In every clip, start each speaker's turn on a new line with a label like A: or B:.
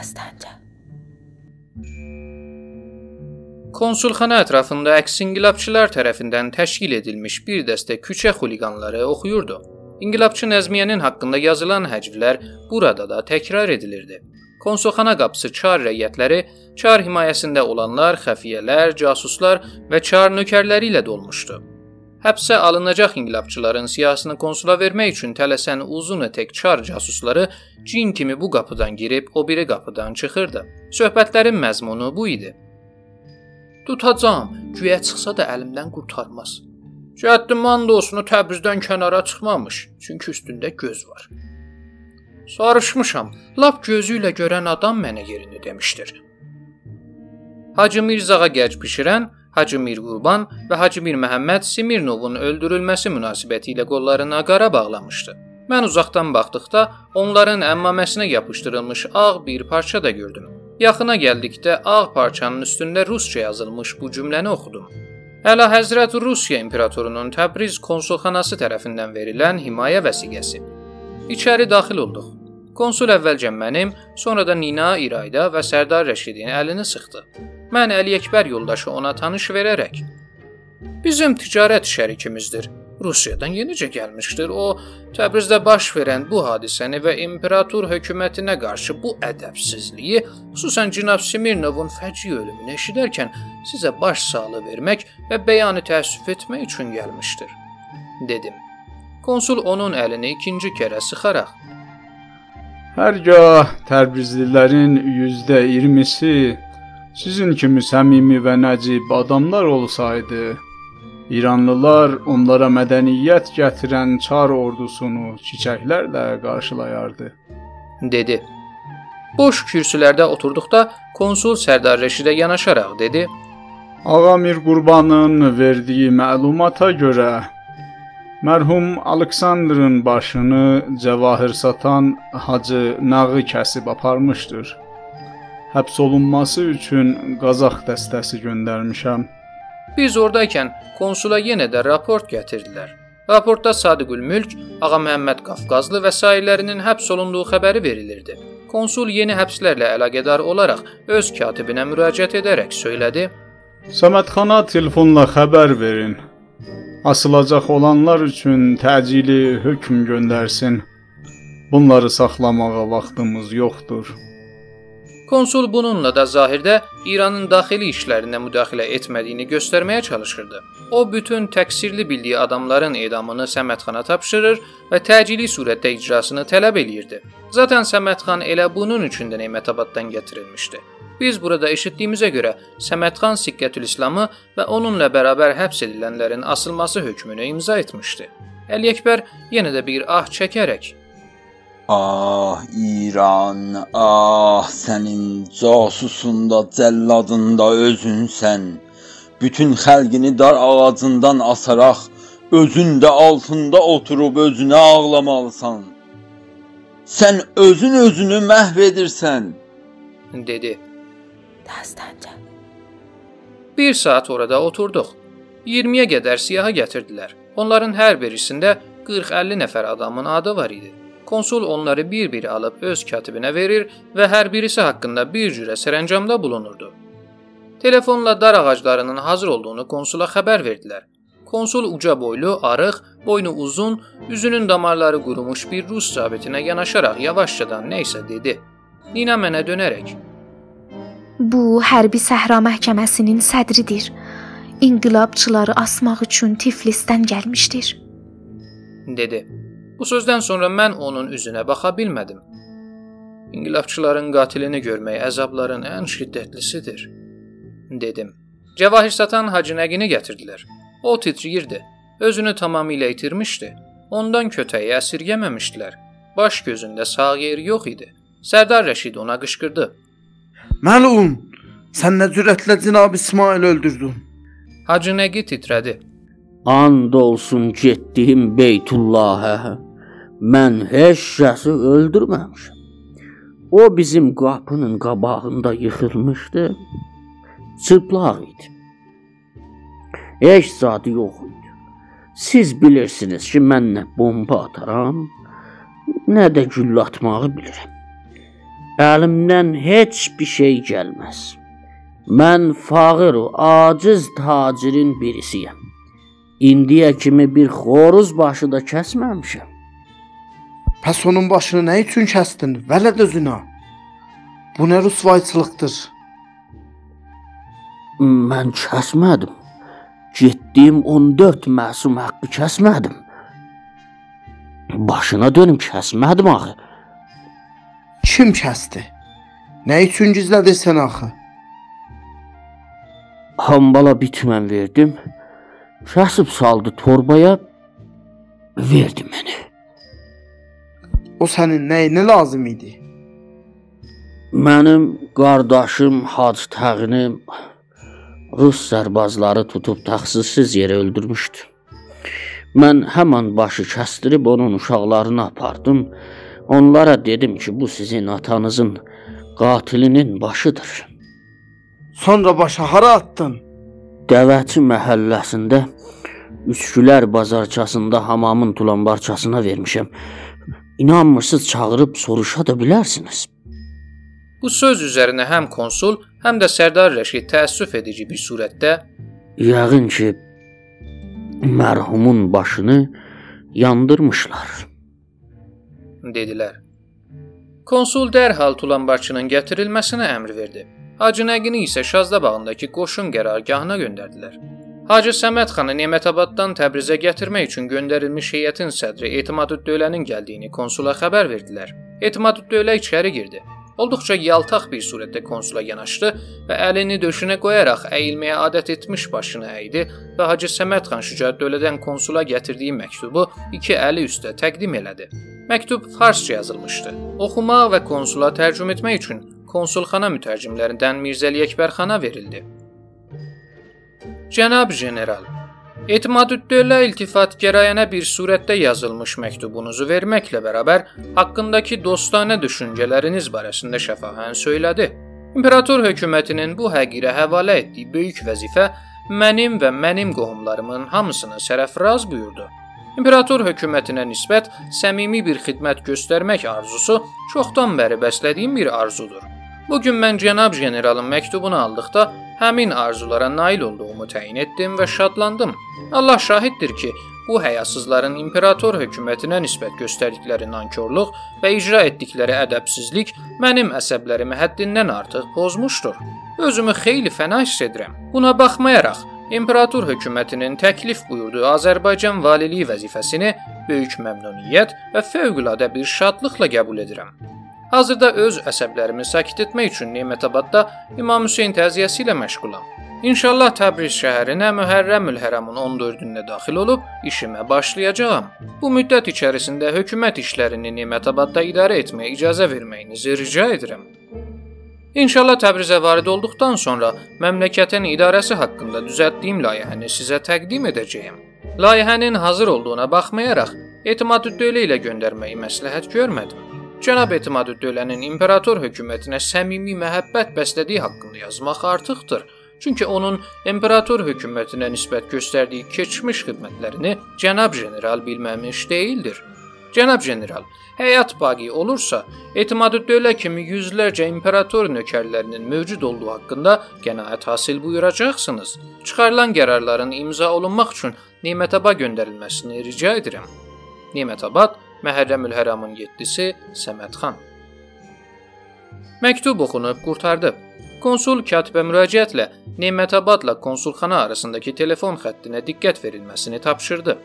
A: Dastanca.
B: Konsulxana ətrafında əks-inqilabçılar tərəfindən təşkil edilmiş bir dəstə küçə xuliqanları oxuyurdu. İnqilabçı Nəzmiyyənin haqqında yazılan həcvlər burada da təkrar edilirdi. Konsulxana qapısı çar rəiyyətləri, çar himayəsində olanlar, xəfiyyələr, casuslar və çar nökərləri ilə dolmuşdu. Həbsə alınacaq inqilabçıların siyasını konsula vermək üçün tələsən uzun etek çar casusları cin kimi bu qapıdan girib o biri qapıdan çıxırdı. Söhbətlərin məzmunu bu idi. Tutacam, güyə çıxsa da əlimdən qurtarmaz. Cəddim mandosunu Təbrizdən kənara çıxmamış, çünki üstündə göz var. Sarışmışam. Lap gözü ilə görən adam mənə yerini demişdir. Hacı Mirzağa gərc bişirən Hacı Mir Qurban və Hacı Mir Məhəmməd Smirnovun öldürülməsi münasibətilə qollarına qara bağlamışdı. Mən uzaqdan baxdıqda onların əmmaməsinə yapışdırılmış ağ bir parça da gördüm. Yaxına gəldikdə ağ parçanın üstündə rusca yazılmış bu cümləni oxudum. Əla Həzrət Rusiya imperatorunun Təbriz konsulxanası tərəfindən verilən himayə vəsiqəsi. İçəri daxil olduq. Konsul əvvəlcə mənim, sonra da Nina, İrayda və Sərdar Rəşidin əlini sıxdı. Mən Əli Əkbər yoldaşı ona tanış verərək Bizim ticarət şərikimizdir. Rusiyadan yenicə gəlmişdir. O Təbrizdə baş verən bu hadisəni və imperator hökumətinə qarşı bu ədəbsizliyi, xüsusən cənab Smirnovun fəci ölümünü eşidərkən sizə baş sağlığı vermək və bəyanı təəssüf etmək üçün gəlmişdir, dedim. Konsul onun əlini ikinci kərə sıxaraq
C: Hərgah Təbrizlilərin %20-si Sizin kimi səmimi və nəcib adamlar olsaydı, İranlılar onlara mədəniyyət gətirən çar ordusunu çiçəklərlə qarşılayardı,
B: dedi. Boş kürsülərdə oturduqda konsul Sərdar Rəşidə yanaşaraq dedi:
C: Ağa Mir Qurbanın verdiyi məlumata görə mərhum Aleksandrın başını cəvahir satan Hacı Nağı kəsib aparmışdır həbs olunması üçün Qazax dəstəsi göndərmişəm.
B: Biz ordaykən konsula yenə də raport gətirdilər. Raportda Sadiqül Mülk, Ağa Məhəmməd Qafqazlı və sairələrinin həbs olunduğu xəbəri verilirdi. Konsul yeni həbslərlə əlaqədar olaraq öz katibinə müraciət edərək söylədi:
C: "Səmədxana telefonla xəbər verin. Asılacaq olanlar üçün təcili hökm göndərsin. Bunları saxlamağa vaxtımız yoxdur."
B: Konsul bununla da zahirdə İranın daxili işlərinə müdaxilə etmədiyini göstərməyə çalışırdı. O bütün təqsirli bildiyi adamların edamını Səmədxana tapşırır və təcili surətdə icrasını tələb eləyirdi. Zaten Səmədxan elə bunun üçün də Nemətabaddan gətirilmişdi. Biz burada eşitdiyimizə görə Səmədxan Siqqətül İslamı və onunla bərabər həbs edilənlərin asılması hökmünü imza etmişdi. Əli Əkbər yenə də bir ah çəkərək
D: Ah İran, ah sənin casusunda, cəlladında özünsən. Bütün xəlqini dar ağacından asaraq özün də altında oturub özünə ağlamalısan. Sən özün özünü məhv edirsən,
B: dedi.
A: Dastanca.
B: Bir saat orada oturduq. 20-yə qədər siyahı gətirdilər. Onların hər birisində 40-50 nəfər adamın adı var idi. Konsul onları bir-bir alıb öz katibinə verir və hər birisi haqqında bir cürə sərəncamda bulunurdu. Telefonla dar ağaclarının hazır olduğunu konsula xəbər verdilər. Konsul uca boylu, arıq, boynu uzun, üzünün damarları qurumuş bir rus zabitinə yanaşaraq yavaşcadan nə isə dedi. Nina mənə dönərək:
E: Bu hərbi səhra məhkəməsinin sədridir. İnqilabçıları asmaq üçün Tiflisdən gəlmişdir.
B: dedi. Bu sözdən sonra mən onun üzünə baxa bilmədim. İnqilabçıların qatilini görmək əzabların ən şiddətlisidir, dedim. Cəvahir satan Hacı Nəqini gətirdilər. O titrəyirdi. Özünü tamamilə itirmişdi. Ondan kötəyi əsirgəməmişdilər. Baş gözündə sağ yeri yox idi. Sərdar Rəşid ona qışqırdı.
F: Məlun, sən nə cürətlə cənab İsmail öldürdün?
B: Hacı Nəqi titrədi.
G: And olsun getdiyim Beytullahə. Mən heç kəsi öldürməmişəm. O bizim qapının qabağında yıxılmışdı. Çıplaq idi. Heç zadı yox idi. Siz bilirsiniz ki, mən nə bomba ataram, nə də güllə atmağı bilirəm. Əlimdən heç bir şey gəlməz. Mən fağır, aciz tacirin birisiyəm. İndiyə kimi bir xoruz başı da kəsməmişəm.
F: Pəs onun başını nə üçün kəsdin? Vələd özünə. Bu nə rüsvayçılıqdır?
G: Mən kəsmədim. Getdiyim 14 məsum haqqı kəsmədim. Başına dönüm kəsmədim axı.
F: Kim kəsdi? Nə üçün gizlədirsən axı?
G: Hambala bitmən verdim. Kəsib saldı torbaya, verdi məni.
F: O sənin nəyinə lazım idi?
G: Mənim qardaşım Hac Təğini Rus sərbazları tutub təxsissiz yerə öldürmüşdü. Mən həmin başı kəsdirib onun uşaqlarını apardım. Onlara dedim ki, bu sizin atanızın qatilinin başıdır.
F: Sonra başa hara atdın?
G: Dəvəçi məhəlləsində Üçgülər bazarçasında hamamın tulambarçasına vermişəm. İnanmırsınız çağırıb soruşa da bilərsiniz.
B: Bu söz üzərinə həm konsul, həm də Sərdar Rəşid təəssüf edici bir surətdə
G: Yəqin ki mərhumun başını yandırmışlar.
B: Dedilər. Konsul dərhal tulambarçının gətirilməsinə əmr verdi. Hacı Nəqini isə Şazda bağındakı qoşun qərargahına göndərdilər. Hacı Səməd xanı Nemətabaddan Təbrizə gətirmək üçün göndərilmiş heyətin sədri Etimadüddövlənin gəldiyini konsula xəbər verdilər. Etimadüddövlə içəri girdi. Olduqca yaltaq bir surətdə konsula yanaşdı və əlini döşünə qoyaraq əyilməyə adət etmiş başını əydi və Hacı Səməd xan Şücaətdövlədən konsula gətirdiyi məktubu iki əli üstə təqdim elədi. Məktub farsça yazılmışdı. Oxumaq və konsula tərcümə etmək üçün konsulxana mütərcimlərindən Mirzəli Əkbərxana verildi. Cənab general, Etimadüddövlə iltifatgərayənə bir surətdə yazılmış məktubunuzu verməklə bərabər haqqındakı dostane düşüncələriniz barəsində şəfaən söylədi. İmperator hökumətinin bu həqirə həvalə etdiyi böyük vəzifə mənim və mənim qohumlarımın hamısını sərəfraz buyurdu. İmperator hökumətinə nisbət səmimi bir xidmət göstərmək arzusu çoxdan bəri bəslədiyim bir arzudur. Bu gün mən cənab generalın məktubunu aldıqda həmin arzulara nail olduğumu təyin etdim və şadlandım. Allah şahiddir ki, bu həyasızların imperator hökumətinə nisbət göstərdikləri nankorluq və icra etdikləri ədəbsizlik mənim əsəblərimi həddindən artıq pozmuşdur. Özümü xeyli fəna hiss edirəm. Buna baxmayaraq, imperator hökumətinin təklif buyurduğu Azərbaycan valiliyi vəzifəsini böyük məmnuniyyət və fövqəladə bir şadlıqla qəbul edirəm. Hazırda öz əsəblərimi sakit etmək üçün Nemətabadda İmam Hüseyn təziyəsi ilə məşğulam. İnşallah Təbriz şəhərinə Mühərrəmül Hərəmin 14-ündə daxil olub işimə başlayacağam. Bu müddət içərisində hökumət işlərini Nemətabadda idarə etməyə icazə verməyinizi rica edirəm. İnşallah Təbrizə varid olduqdan sonra məmləkətin idarəsi haqqında düzəltdiyim layihəni sizə təqdim edəcəyəm. Layihənin hazır olduğuna baxmayaraq, Etimadüddövlə ilə göndərməyi məsləhət görmədim. Cənab Etimadüddövlənin imperator hökumətinə səmimi məhəbbət bəslədiyi haqqında yazmaq artıqdır. Çünki onun imperator hökumətinə nisbət göstərdiyi keçmiş xidmətlərini cənab general bilməmiş deyildir. Cənab general, həyat baqi olursa, Etimadüddövlə kimi yüzlərcə imperator nökərlərinin mövcud olduğu haqqında qənaət hasil buyuracaqsınız. Çıxarılan qərarların imza olunmaq üçün Nemətabad göndərilməsini rica edirəm. Nemətabad Məhərrəmül Həramın 7-si Səmədxan. Məktub oxunub qurtardı. Konsul katibə müraciətlə Nemətabadla konsulxana arasındakı telefon xəttinə diqqət verilməsini tapşırdı.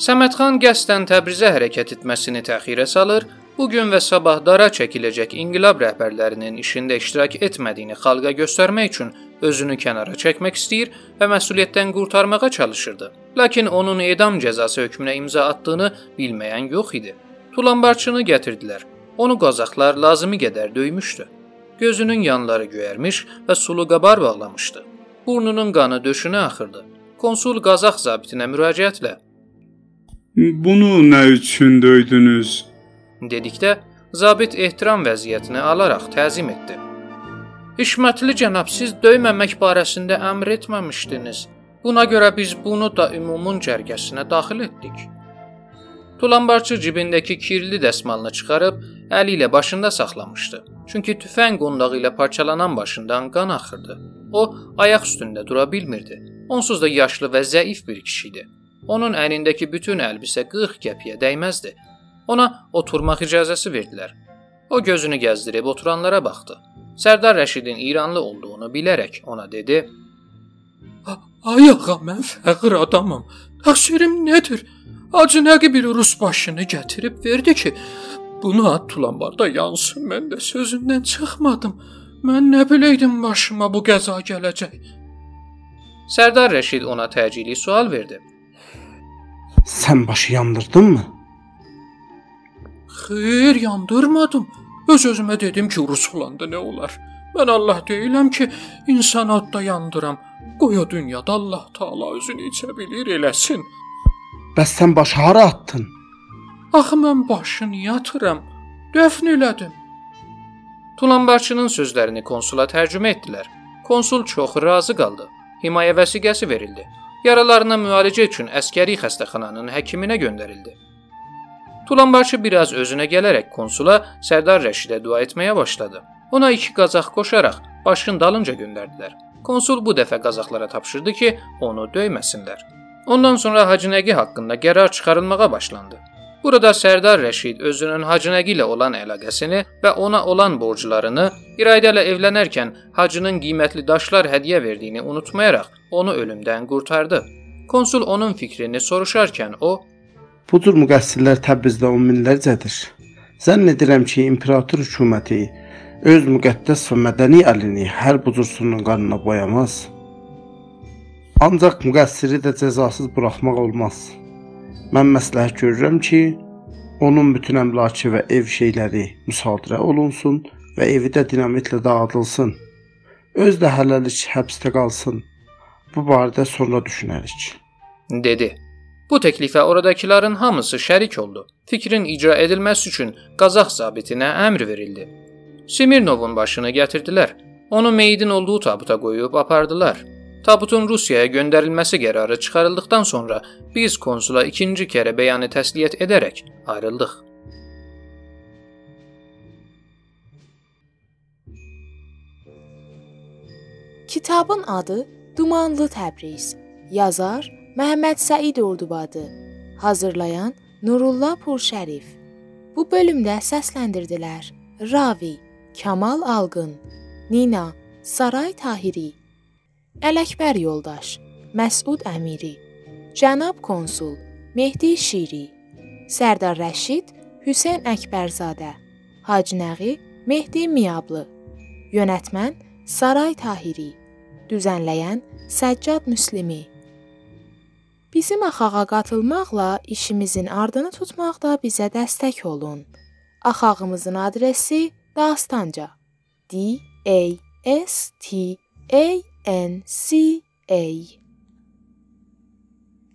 B: Səmədxan qəsdən Təbrizə hərəkət etməsini təxirə salır, bu gün və sabah dara çəkiləcək inqilab rəhbərlərinin işində iştirak etmədiyini xalqa göstərmək üçün özünü kənara çəkmək istəyir və məsuliyyətdən qurtarmağa çalışırdı. Lakin onun edam cəzası hökmünə imza atdığını bilməyən yox idi. Tulambarçını gətirdilər. Onu qazaqlar lazımi qədər döymüşdü. Gözünün yanları göyərmiş və sulu qabar bağlamışdı. Burnunun qanı döşünə axırdı. Konsul qazaq zabitinə müraciətlə
C: Bunu nə üçün döydünüz?
B: dedikdə zabit ehtiram vəziyyətini alaraq təzim etdi. Hişmətli cənab, siz döyməmək barəsində əmr etməmişdiniz. Buna görə biz bunu da ümumun cərgəsinə daxil etdik. Tulambarçı cibindəki kirli dəsmalını çıxarıb əli ilə başında saxlamışdı. Çünki tüfəng qondağı ilə parçalanan başından qan axırdı. O ayaq üstündə dura bilmirdi. Onsuz da yaşlı və zəif bir kişi idi. Onun əynindəki bütün əlbisə 40 qəpiyə dəyməzdi. Ona oturmaq icazəsi verdilər. O gözünü gəzdirib oturanlara baxdı. Sərdar Rəşidin İranlı olduğunu bilərək ona dedi:
H: Ay ağa, mən fəqir adamam. Təqsirim nədir? Hacı Nəqi bir rus başını gətirib verdi ki, bunu at tulanbarda yansın. Mən də sözündən çıxmadım. Mən nə biləydim başıma bu qəza gələcək.
B: Sərdar Rəşid ona təcili sual verdi.
F: Sən başı yandırdınmı?
H: Xeyr, yandırmadım. Öz özümə dedim ki, rus olanda nə olar? Mən Allah deyiləm ki, insan odda yandıram. Qoy o dünyada Allah Taala özünü içə bilir eləsin.
F: Bəs sən başı hara atdın?
H: Axı mən başını yatıram. Dəfn elədim.
B: Tulanbarçının sözlərini konsula tərcümə etdilər. Konsul çox razı qaldı. Himayə vəsiqəsi verildi. Yaralarına müalicə üçün əskəri xəstəxananın həkiminə göndərildi. Tulanbarçı biraz özünə gələrək konsula Sərdar Rəşidə dua etməyə başladı. Ona iki qazaq qoşaraq başın dalınca göndərdilər. Konsul bu dəfə qazaqlara tapşırdı ki, onu döyməsinlər. Ondan sonra Hacı Nəqi haqqında qərar çıxarılmağa başlandı. Burada Sərdar Rəşid özünün Hacı Nəqi ilə olan əlaqəsini və ona olan borclarını, İraydə ilə evlənərkən Hacının qiymətli daşlar hədiyyə verdiyini unutmayaraq onu ölümdən qurtardı. Konsul onun fikrini soruşarkən o
F: Bu cür müqəssirlər Təbrizdə on minlərcədir. Zənn edirəm ki, imperator hökuməti öz müqəddəs və mədəni əlini hər bu cür sunun qanına boyamaz. Ancaq müqəssiri də cəzasız buraxmaq olmaz. Mən məsləhət görürəm ki, onun bütün əmlakı və ev şeyləri müsadirə olunsun və evi də dinamitlə dağıdılsın. Öz də hələlik həbsdə qalsın. Bu barədə sonra düşünərik.
B: dedi. Bu təklifə oradakıların hamısı şərik oldu. Fikrin icra edilməsi üçün Qazax zabitinə əmr verildi. Smirnovun başını gətirdilər. Onu meyidin olduğu tabuta qoyub apardılar. Tabutun Rusiyaya göndərilməsi qərarı çıxarıldıqdan sonra biz konsula ikinci kərə bəyanı təsliyyət edərək ayrıldıq.
A: Kitabın adı Dumanlı Təbriz. Yazar Məhəmməd Səid Ordubadı. Hazırlayan Nurullah Purşərif. Bu bölümdə səsləndirdilər: Ravi, Kamal Alqın, Nina, Saray Tahiri, Ələkbər yoldaş, Məsud Əmiri, Cənab konsul, Mehdi Şiri, Sərdar Rəşid, Hüseyn Əkbərzadə, Hacı Nəği, Mehdi Miyablı. Yönetmən Saray Tahiri. Düzənləyən Səccad Müslimi. Bizim axağa qatılmaqla işimizin ardını tutmaqda bizə dəstək olun. Axağımızın adresi Dastanca. D A S T A N C A